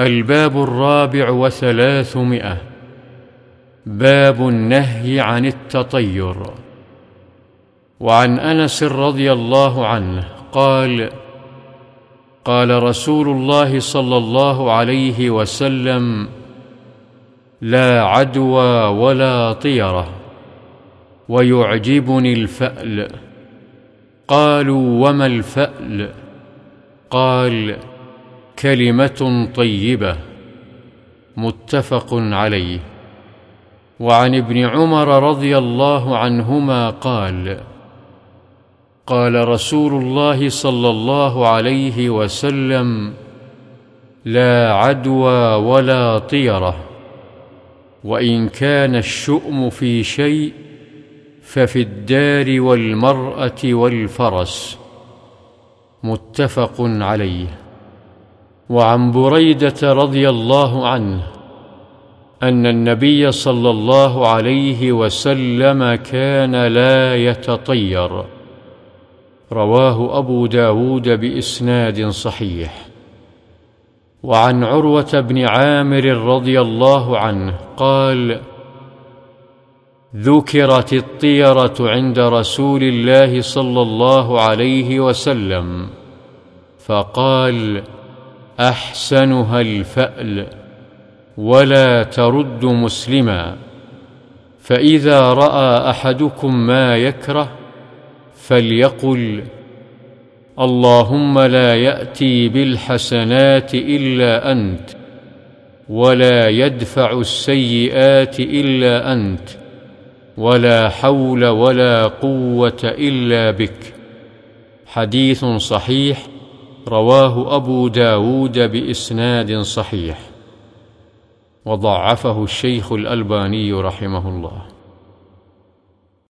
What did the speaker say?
الباب الرابع وثلاثمائة. باب النهي عن التطير. وعن أنس رضي الله عنه قال قال رسول الله صلى الله عليه وسلم لا عدوى ولا طيرة ويعجبني الفأل. قالوا وما الفأل؟ قال كلمة طيبة متفق عليه. وعن ابن عمر رضي الله عنهما قال قال رسول الله صلى الله عليه وسلم لا عدوى ولا طيرة وإن كان الشؤم في شيء ففي الدار والمرأة والفرس. متفق عليه. وعن بريدة رضي الله عنه أن النبي صلى الله عليه وسلم كان لا يتطير. رواه أبو داود بإسناد صحيح. وعن عروة بن عامر رضي الله عنه قال ذكرت الطيرة عند رسول الله صلى الله عليه وسلم فقال أحسنها الفأل ولا ترد مسلما فإذا رأى أحدكم ما يكره فليقل اللهم لا يأتي بالحسنات إلا أنت ولا يدفع السيئات إلا أنت ولا حول ولا قوة إلا بك. حديث صحيح رواه أبو داود بإسناد صحيح وضعفه الشيخ الألباني رحمه الله.